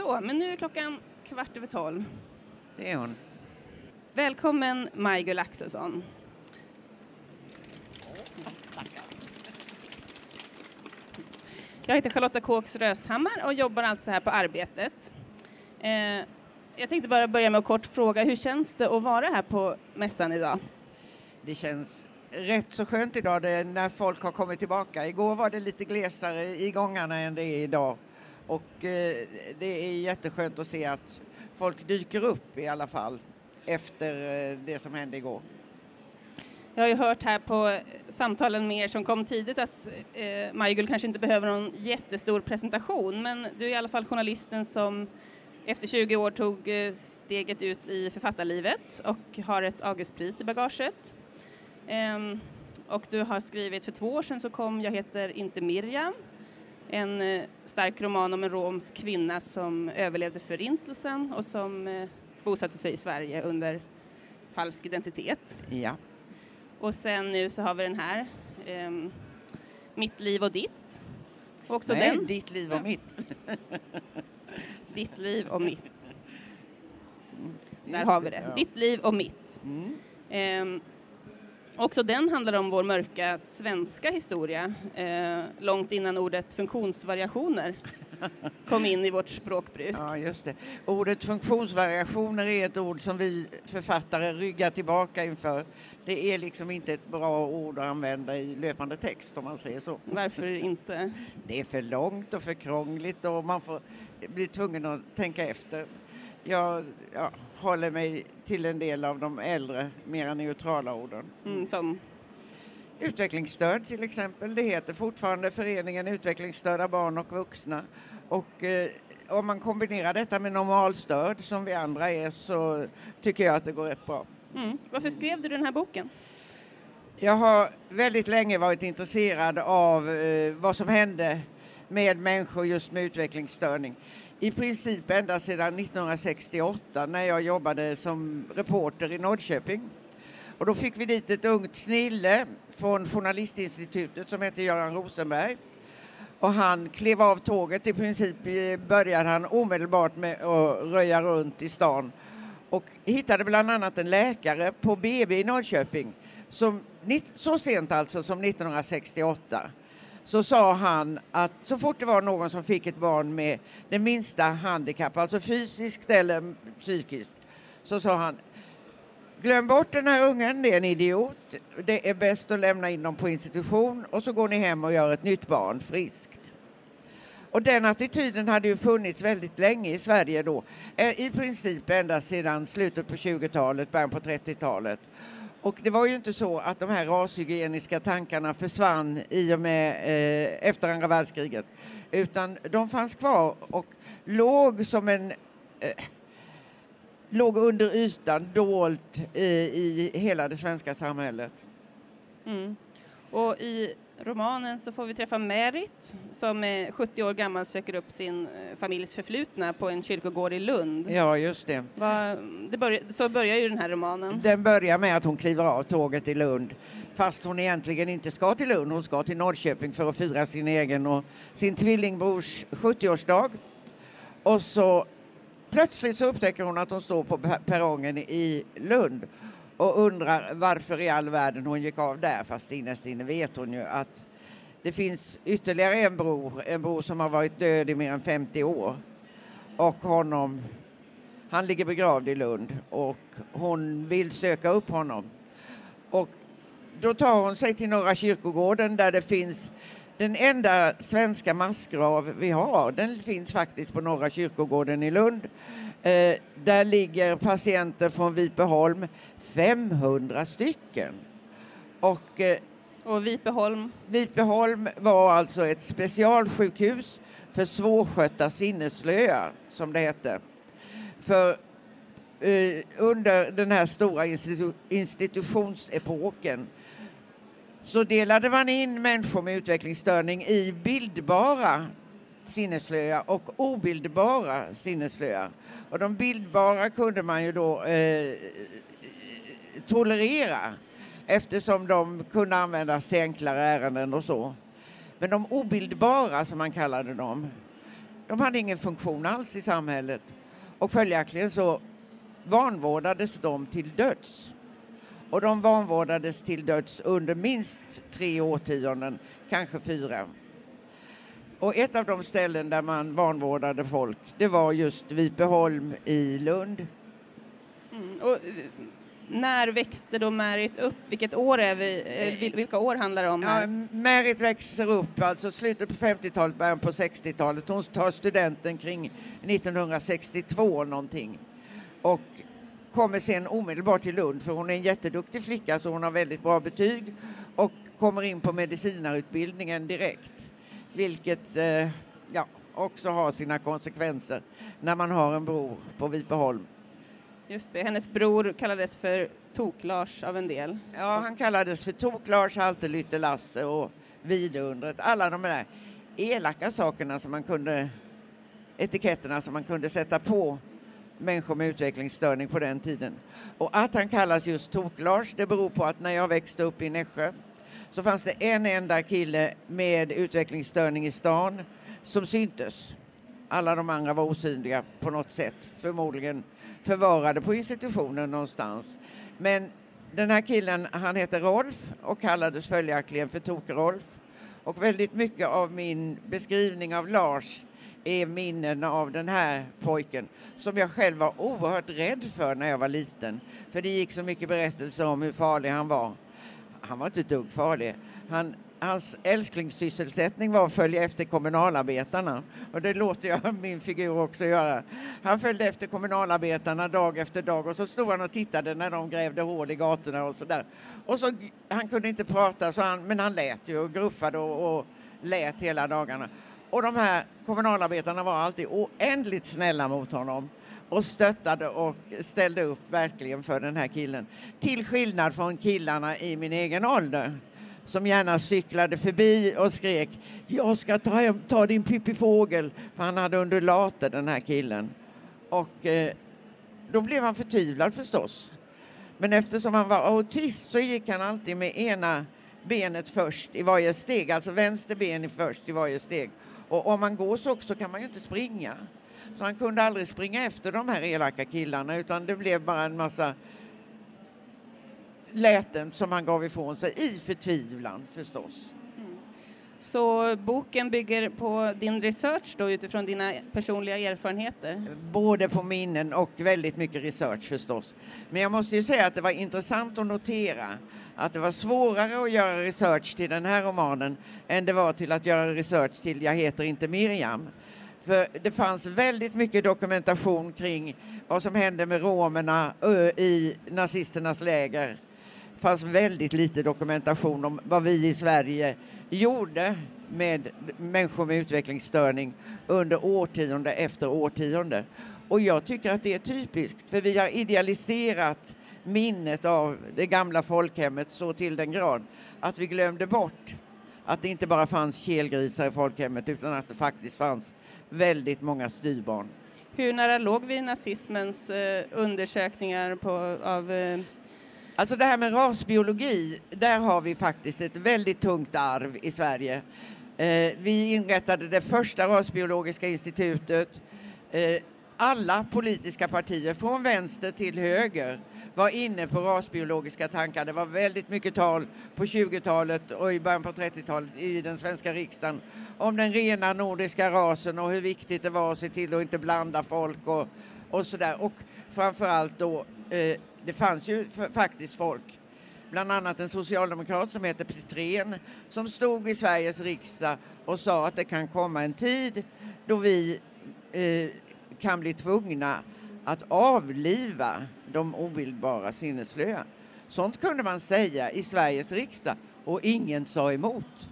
Så, men nu är klockan kvart över tolv. Det är hon. Välkommen Maj-Gull Axelsson. Jag heter Charlotta Kåks Röshammar och jobbar alltså här på Arbetet. Eh, jag tänkte bara börja med att kort fråga, hur känns det att vara här på mässan idag? Det känns rätt så skönt idag när folk har kommit tillbaka. Igår var det lite glesare i gångarna än det är idag. Och eh, det är jätteskönt att se att folk dyker upp i alla fall efter eh, det som hände igår. Jag har ju hört här på samtalen med er som kom tidigt att eh, Majgull kanske inte behöver någon jättestor presentation, men du är i alla fall journalisten som efter 20 år tog eh, steget ut i författarlivet och har ett Augustpris i bagaget. Ehm, och du har skrivit, för två år sedan så kom Jag heter inte Miriam, en eh, stark roman om en romsk kvinna som överlevde förintelsen och som eh, bosatte sig i Sverige under falsk identitet. Ja. Och sen nu så har vi den här, ehm, Mitt liv och ditt. Och också Nej, den, ditt liv och mitt. Ditt liv och mitt. Där Just har vi det. ja. Ditt liv och mitt. Mm. Ehm, också den handlar om vår mörka svenska historia, eh, långt innan ordet funktionsvariationer kom in i vårt språkbruk. Ja, just det. Ordet funktionsvariationer är ett ord som vi författare ryggar tillbaka inför. Det är liksom inte ett bra ord att använda i löpande text om man säger så. Varför inte? Det är för långt och för krångligt och man får bli tvungen att tänka efter. Jag ja, håller mig till en del av de äldre, mera neutrala orden. Mm, som, Utvecklingsstöd till exempel, det heter fortfarande Föreningen Utvecklingsstörda barn och vuxna. Och eh, om man kombinerar detta med normalstöd som vi andra är så tycker jag att det går rätt bra. mm. Varför skrev du den här boken? Jag har väldigt länge varit intresserad av eh, vad som hände med människor just med utvecklingsstörning. I princip ända sedan 1968 när jag jobbade som reporter i Norrköping. Och då fick vi dit ett ungt snille från Journalistinstitutet som heter Göran Rosenberg. Och han klev av tåget, i princip eh, började han omedelbart med att röja runt i stan och hittade bland annat en läkare på BB i Norrköping som, så sent alltså som 1968 så sa han att så fort det var någon som fick ett barn med det minsta handikapp, alltså fysiskt eller psykiskt, så sa han Glöm bort den här ungen, det är en idiot. Det är bäst att lämna in dem på institution och så går ni hem och gör ett nytt barn friskt. Och den attityden hade ju funnits väldigt länge i Sverige då. Eh, I princip ända sedan slutet på 20-talet, början på 30-talet. Och det var ju inte så att de här rashygieniska tankarna försvann i och med eh, efter andra världskriget. Utan de fanns kvar och låg som en eh, låg under ytan, dolt i, i hela det svenska samhället. Mm. Och i romanen så får vi träffa Merit som är 70 år gammal söker upp sin eh, familjs förflutna på en kyrkogård i Lund. Ja, just det. Vad- det börjar, så börjar ju den här romanen. Den börjar med att hon kliver av tåget i Lund. Fast hon egentligen inte ska till Lund, hon ska till Norrköping för att fira sin egen och sin tvillingbrors 70-årsdag. Och så plötsligt så upptäcker hon att hon står på per- perrongen i Lund och undrar varför i all världen hon gick av där. Fast innerst inne vet hon ju att det finns ytterligare en bror, en bror som har varit död i mer än 50 år. Och honom han ligger begravd i Lund och hon vill söka upp honom. Och då tar hon sig till Norra kyrkogården där det finns den enda svenska massgrav vi har. Den finns faktiskt på Norra kyrkogården i Lund. Eh, där ligger patienter från Vipeholm, 500 stycken. Och eh, Och Vipeholm, Vipeholm var alltså ett specialsjukhus för svårskötta sinnesslöa, som det hette. För eh, under den här stora institu- institutionsepoken så delade man in människor med utvecklingsstörning i bildbara sinnesslöa och obildbara sinnesslöa. Och de bildbara kunde man ju då eh, tolerera eftersom de kunde användas till enklare ärenden och så. Men de obildbara, som man kallade dem, De hade ingen funktion alls i samhället och följaktligen så vanvårdades de till döds. Och de vanvårdades till döds under minst tre årtionden, kanske fyra. Och ett av de ställen där man vanvårdade folk, det var just Vipeholm i Lund. Mm. Och, när växte då Märit upp? Vilket år är vi, eh, vilka år handlar det om här? Ja, Märit växer upp alltså slutet på 50-talet, början på 60-talet. Hon tar studenten kring 1962 någonting. Och kommer sen omedelbart till Lund för hon är en jätteduktig flicka så hon har väldigt bra betyg och kommer in på medicinarutbildningen direkt. Vilket eh, ja, också har sina konsekvenser när man har en bror på Vipeholm. Just det, hennes bror kallades för Tok-Lars av en del. Ja, han kallades för Tok-Lars, Haltelytte-Lasse och Vidundret. Alla de där elaka sakerna som man kunde, etiketterna som man kunde sätta på människor med utvecklingsstörning på den tiden. Och att han kallas just Tok-Lars, det beror på att när jag växte upp i Nässjö så fanns det en enda kille med utvecklingsstörning i stan som syntes. Alla de andra var osynliga på något sätt, förmodligen förvarade på institutionen någonstans. Men den här killen, han hette Rolf och kallades följaktligen för Tok-Rolf. Och väldigt mycket av min beskrivning av Lars är minnen av den här pojken som jag själv var oerhört rädd för när jag var liten. För det gick så mycket berättelser om hur farlig han var. Han var inte ett dugg farlig. Han, hans älsklingssysselsättning var att följa efter kommunalarbetarna. Och det låter jag min figur också göra. Han följde efter kommunalarbetarna dag efter dag och så stod han och tittade när de grävde hål i gatorna och sådär. Och så, han kunde inte prata, så han, men han lät ju och gruffade och, och lät hela dagarna. Och de här kommunalarbetarna var alltid oändligt snälla mot honom och stöttade och ställde upp verkligen för den här killen. Till skillnad från killarna i min egen ålder som gärna cyklade förbi och skrek jag ska ta, ta din pippifågel för han hade undulater den här killen. Och eh, då blev han förtvivlad förstås. Men eftersom han var autist så gick han alltid med ena benet först i varje steg, alltså vänster ben först i varje steg. Och om man går så också kan man ju inte springa. Så han kunde aldrig springa efter de här elaka killarna utan det blev bara en massa läten som han gav ifrån sig i förtvivlan förstås. Så boken bygger på din research då utifrån dina personliga erfarenheter? Både på minnen och väldigt mycket research förstås. Men jag måste ju säga att det var intressant att notera att det var svårare att göra research till den här romanen än det var till att göra research till Jag heter inte Miriam. För det fanns väldigt mycket dokumentation kring vad som hände med romerna i nazisternas läger fanns väldigt lite dokumentation om vad vi i Sverige gjorde med människor med utvecklingsstörning under årtionde efter årtionde. Och jag tycker att det är typiskt, för vi har idealiserat minnet av det gamla folkhemmet så till den grad att vi glömde bort att det inte bara fanns kelgrisar i folkhemmet utan att det faktiskt fanns väldigt många styrbarn. Hur nära låg vi nazismens eh, undersökningar på, av eh Alltså det här med rasbiologi, där har vi faktiskt ett väldigt tungt arv i Sverige. Eh, vi inrättade det första rasbiologiska institutet. Eh, alla politiska partier, från vänster till höger, var inne på rasbiologiska tankar. Det var väldigt mycket tal på 20-talet och i början på 30-talet i den svenska riksdagen om den rena nordiska rasen och hur viktigt det var att se till att inte blanda folk och, och sådär. Och framförallt då eh, det fanns ju faktiskt folk, bland annat en socialdemokrat som heter Petrén, som stod i Sveriges riksdag och sa att det kan komma en tid då vi eh, kan bli tvungna att avliva de obildbara sinnesslöa. Sånt kunde man säga i Sveriges riksdag och ingen sa emot.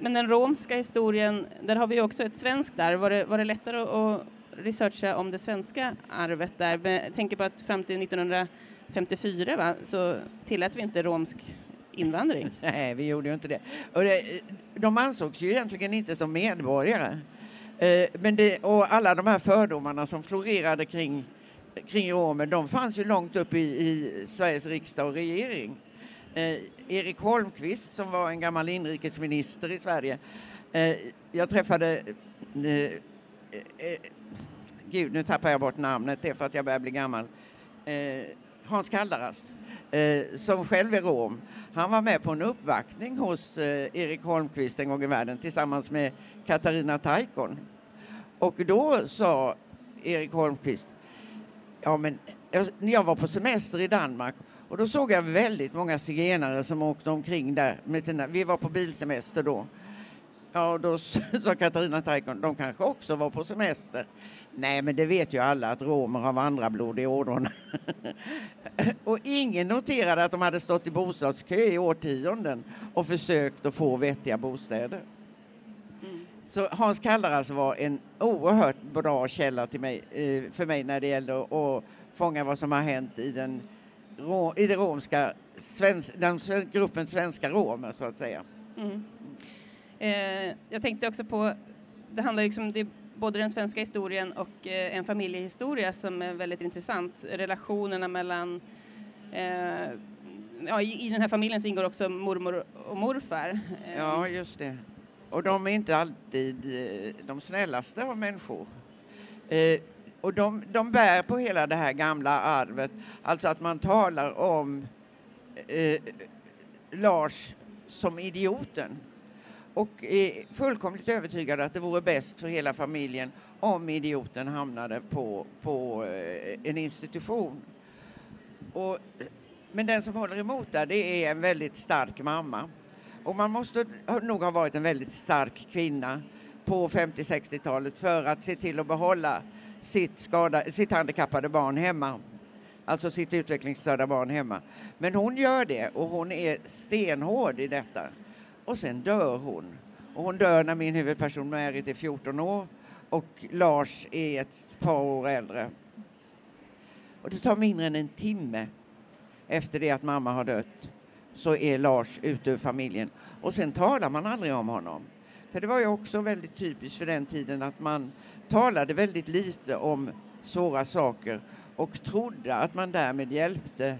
Men den romska historien, där har vi också ett svenskt där. Var det, var det lättare att researcha om det svenska arvet där. Jag tänker på att fram till 1954 va, så tillät vi inte romsk invandring. Nej, vi gjorde ju inte det. Och det, de ansågs ju egentligen inte som medborgare. Eh, men det, och alla de här fördomarna som florerade kring, kring romer, de fanns ju långt upp i, i Sveriges riksdag och regering. Eh, Erik Holmqvist som var en gammal inrikesminister i Sverige. Eh, jag träffade eh, Eh, eh, gud nu tappar jag bort namnet, det är för att jag börjar bli gammal. Eh, Hans Kaldarast, eh, som själv är rom. Han var med på en uppvaktning hos eh, Erik Holmqvist en gång i världen tillsammans med Katarina Taikon. Och då sa Erik Holmqvist, ja men jag var på semester i Danmark och då såg jag väldigt många zigenare som åkte omkring där med sina, vi var på bilsemester då. Ja, då sa Katarina Taikon, de kanske också var på semester. Nej, men det vet ju alla att romer har vandrarblod i ådrorna. och ingen noterade att de hade stått i bostadskö i årtionden och försökt att få vettiga bostäder. Mm. Så Hans Kaldaras var en oerhört bra källa till mig, eh, för mig när det gällde att fånga vad som har hänt i den, i det romska, den gruppen svenska romer, så att säga. Mm. Eh, jag tänkte också på, det handlar liksom, det är både den svenska historien och eh, en familjehistoria som är väldigt intressant. Relationerna mellan eh, Ja, i, i, den här familjen så ingår också mormor och morfar. Eh, ja, just det. Och de är inte alltid eh, de snällaste av människor. Eh, och de, de bär på hela det här gamla arvet, alltså att man talar om eh, Lars som idioten och är fullkomligt övertygad att det vore bäst för hela familjen om idioten hamnade på, på eh, en institution. Och, men den som håller emot där, det är en väldigt stark mamma. Och man måste nog ha varit en väldigt stark kvinna på 50-60-talet för att se till att behålla sitt, skada, sitt handikappade barn hemma. Alltså sitt utvecklingsstörda barn hemma. Men hon gör det och hon är stenhård i detta och sen dör hon. Och hon dör när min huvudperson Märit är 14 år och Lars är ett par år äldre. Och det tar mindre än en timme efter det att mamma har dött så är Lars ute ur familjen. Och sen talar man aldrig om honom. För det var ju också väldigt typiskt för den tiden att man talade väldigt lite om svåra saker och trodde att man därmed hjälpte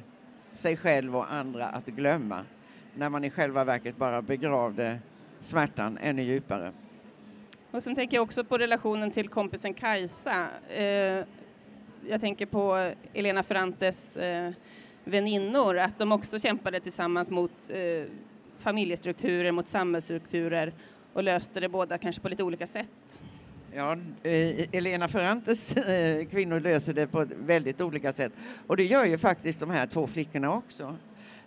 sig själv och andra att glömma när man i själva verket bara begravde smärtan ännu djupare. Och sen tänker jag också på relationen till kompisen Kajsa. Eh, jag tänker på Elena Ferrantes eh, väninnor, att de också kämpade tillsammans mot eh, familjestrukturer, mot samhällsstrukturer och löste det båda kanske på lite olika sätt. Ja, Elena Ferrantes kvinnor löser det på väldigt olika sätt och det gör ju faktiskt de här två flickorna också.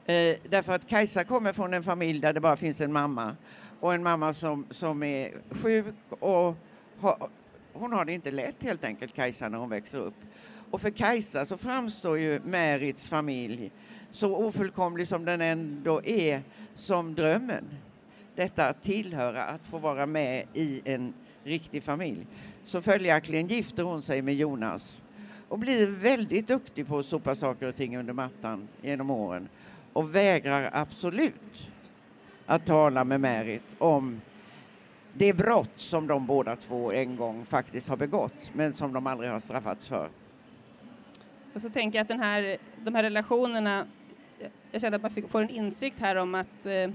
Eh, därför att Kajsa kommer från en familj där det bara finns en mamma och en mamma som, som är sjuk och ha, hon har det inte lätt helt enkelt, Kajsa, när hon växer upp. Och för Kajsa så framstår ju Märits familj, så ofullkomlig som den ändå är, som drömmen. Detta att tillhöra, att få vara med i en riktig familj. Så följaktligen gifter hon sig med Jonas och blir väldigt duktig på att sopa saker och ting under mattan genom åren och vägrar absolut att tala med Märit om det brott som de båda två en gång faktiskt har begått men som de aldrig har straffats för. Och så tänker jag att den här, de här relationerna, jag känner att man får en insikt här om att eh,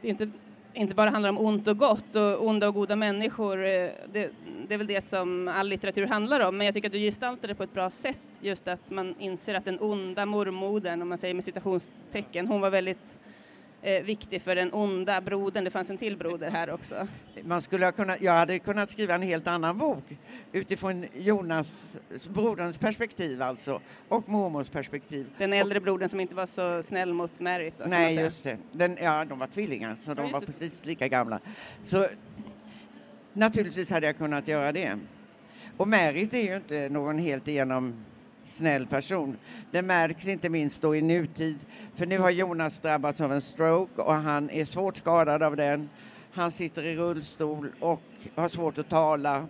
det inte, inte bara handlar om ont och gott och onda och goda människor. Eh, det, det, är väl det som all litteratur handlar om, men jag tycker att du gestaltar det på ett bra sätt, just att man inser att den onda mormodern, om man säger med citationstecken, hon var väldigt eh, viktig för den onda brodern. Det fanns en till broder här också. Man skulle ha kunnat, jag hade kunnat skriva en helt annan bok utifrån Jonas, broderns perspektiv alltså, och mormors perspektiv. Den äldre och, brodern som inte var så snäll mot Merit? Nej, just det. Den, ja, de var tvillingar, så de ja, var det. precis lika gamla. Så naturligtvis hade jag kunnat göra det. Och Merit är ju inte någon helt igenom snäll person. Det märks inte minst då i nutid, för nu har Jonas drabbats av en stroke och han är svårt skadad av den. Han sitter i rullstol och har svårt att tala.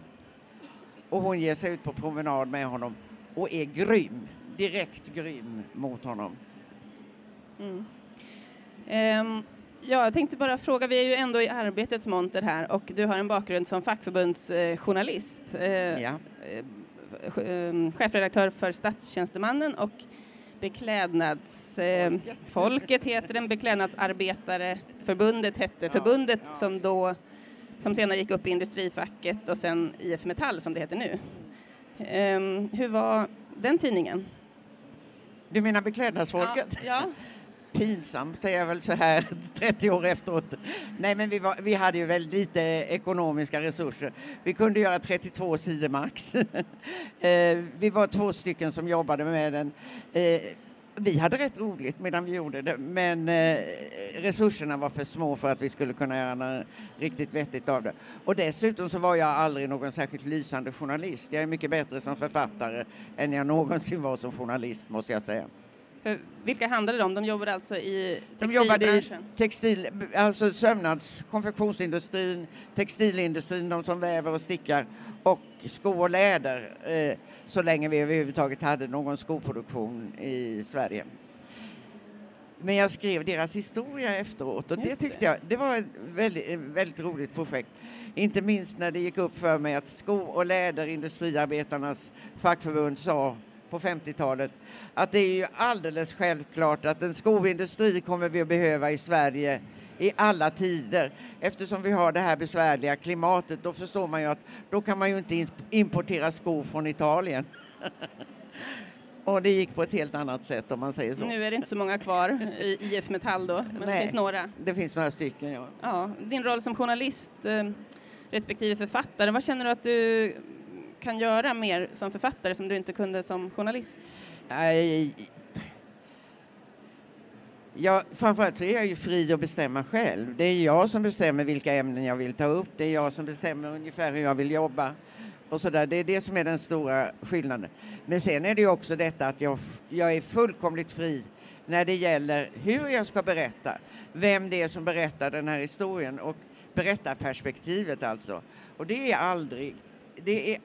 Och hon ger sig ut på promenad med honom och är grym, direkt grym mot honom. Mm. Um, ja, jag tänkte bara fråga, vi är ju ändå i arbetets monter här och du har en bakgrund som fackförbundsjournalist. Uh, ja. Ehm, chefredaktör för Statstjänstemannen och Beklädnadsfolket eh, heter den, Beklädnadsarbetare förbundet hette förbundet ja. som då som senare gick upp i Industrifacket och sen IF Metall som det heter nu. Um, hur var den tidningen? Du menar Beklädnadsfolket? Ja, ja. Pinsamt säger jag väl så här 30 år efteråt. Nej men vi, var, vi hade ju väldigt lite ekonomiska resurser. Vi kunde göra 32 sidor max. Eh, vi var två stycken som jobbade med den. Eh, vi hade rätt roligt medan vi gjorde det, men eh, resurserna var för små för att vi skulle kunna göra något riktigt vettigt av det. Och dessutom så var jag aldrig någon särskilt lysande journalist. Jag är mycket bättre som författare än jag någonsin var som journalist, måste jag säga. För vilka handlade de om? De jobbade alltså i textilbranschen? De jobbade i textil, alltså sömnads, konfektionsindustrin, textilindustrin, de som väver och stickar och sko och läder eh, så länge vi överhuvudtaget hade någon skoproduktion i Sverige. Men jag skrev deras historia efteråt och det tyckte jag det var ett väldigt, väldigt roligt projekt. Inte minst när det gick upp för mig att sko och läderindustriarbetarnas fackförbund sa på 50-talet att det är ju alldeles självklart att en skoindustri kommer vi att behöva i Sverige i alla tider. Eftersom vi har det här besvärliga klimatet, då förstår man ju att då kan man ju inte importera skor från Italien. Och det gick på ett helt annat sätt om man säger så. Nu är det inte så många kvar i IF Metall då, men Nej, det finns några. Det finns några stycken, ja. ja. Din roll som journalist eh, respektive författare, vad känner du att du kan göra mer som författare som du inte kunde som journalist? Ja, framförallt så är jag ju fri att bestämma själv. Det är jag som bestämmer vilka ämnen jag vill ta upp. Det är jag som bestämmer ungefär hur jag vill jobba. Och så där. Det är det som är den stora skillnaden. Men sen är det ju också detta att jag, jag är fullkomligt fri när det gäller hur jag ska berätta. Vem det är som berättar den här historien och berättarperspektivet alltså. Och det är aldrig, det är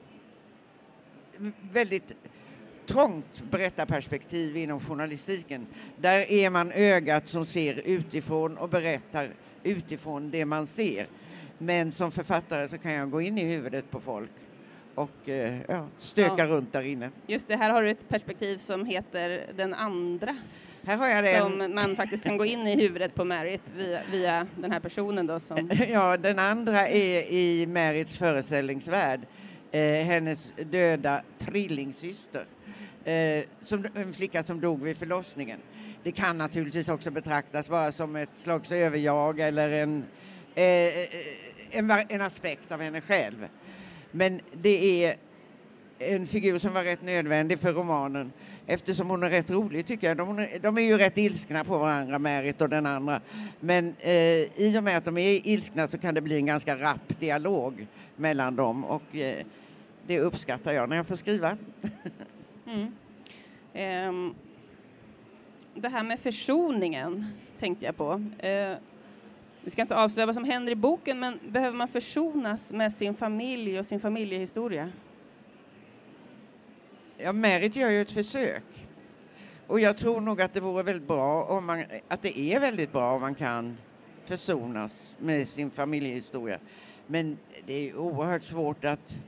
väldigt trångt berättarperspektiv inom journalistiken. Där är man ögat som ser utifrån och berättar utifrån det man ser. Men som författare så kan jag gå in i huvudet på folk och eh, ja, stöka ja. runt där inne. Just det, här har du ett perspektiv som heter den andra. Här har jag det. Som man faktiskt kan gå in i huvudet på Marit via, via den här personen då som... Ja, den andra är i Marits föreställningsvärld eh, hennes döda trillingsyster. Eh, som, en flicka som dog vid förlossningen. Det kan naturligtvis också betraktas bara som ett slags överjag eller en, eh, en, en aspekt av henne själv. Men det är en figur som var rätt nödvändig för romanen eftersom hon är rätt rolig tycker jag. De, de är ju rätt ilskna på varandra, Märit och den andra. Men eh, i och med att de är ilskna så kan det bli en ganska rapp dialog mellan dem och eh, det uppskattar jag när jag får skriva. Mm. eh, det här med försoningen tänkte jag på. Eh, vi ska inte avslöja vad som händer i boken, men behöver man försonas med sin familj och sin familjehistoria? Ja, Merit gör ju ett försök. Och jag tror nog att det vore väldigt bra om man, att det är väldigt bra om man kan försonas med sin familjehistoria. Men det är oerhört svårt att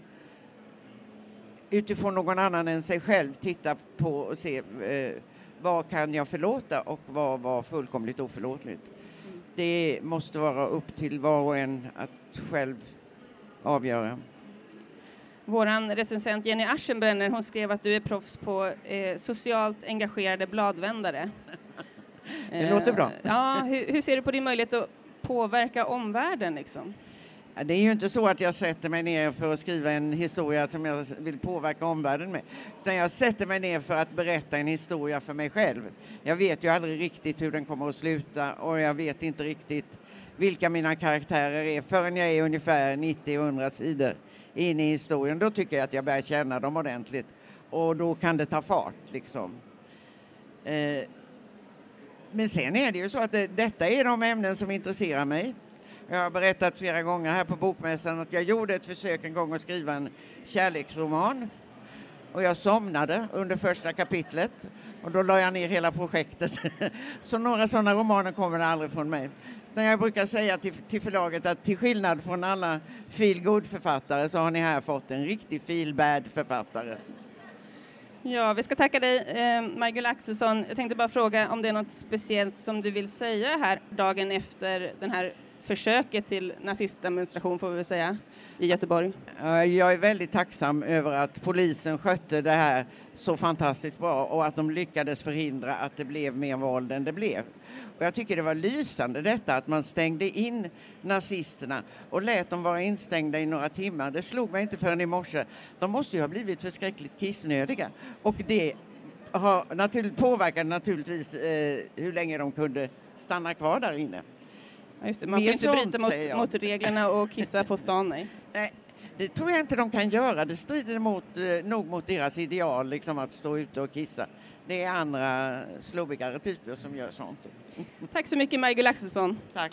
utifrån någon annan än sig själv titta på och se eh, vad kan jag förlåta och vad var fullkomligt oförlåtligt. Mm. Det måste vara upp till var och en att själv avgöra. Vår recensent Jenny Aschenbrenner hon skrev att du är proffs på eh, socialt engagerade bladvändare. Det låter bra. Eh, ja, hur, hur, ser du på din möjlighet att påverka omvärlden? Liksom? Det är ju inte så att jag sätter mig ner för att skriva en historia som jag vill påverka omvärlden med. Utan jag sätter mig ner för att berätta en historia för mig själv. Jag vet ju aldrig riktigt hur den kommer att sluta och jag vet inte riktigt vilka mina karaktärer är förrän jag är ungefär 90-100 sidor in i historien. Då tycker jag att jag börjar känna dem ordentligt och då kan det ta fart liksom. Eh, men sen är det ju så att det, detta är de ämnen som intresserar mig. Jag har berättat flera gånger här på Bokmässan att jag gjorde ett försök en gång att skriva en kärleksroman. Och jag somnade under första kapitlet och då la jag ner hela projektet. Så några sådana romaner kommer det aldrig från mig utan jag brukar säga till, till förlaget att till skillnad från alla feel författare så har ni här fått en riktig feel författare Ja, vi ska tacka dig, eh, Michael Axelsson. Jag tänkte bara fråga om det är något speciellt som du vill säga här dagen efter den här försöket till nazistdemonstration får vi väl säga i Göteborg. Eh, jag är väldigt tacksam över att polisen skötte det här så fantastiskt bra och att de lyckades förhindra att det blev mer våld än det blev. Och jag tycker det var lysande detta att man stängde in nazisterna och lät dem vara instängda i några timmar. Det slog mig inte förrän i morse. De måste ju ha blivit förskräckligt kissnödiga och det har naturligt, påverkade naturligtvis eh, hur länge de kunde stanna kvar där inne. Just det. Man får inte bryta mot, mot, reglerna och kissa på stan, nej. nej. Det tror jag inte de kan göra. Det strider mot, eh, nog mot deras ideal, liksom att stå ute och kissa. Det är andra slobbigare typer som gör sånt. Tack så mycket, Majgull Axelsson. Tack.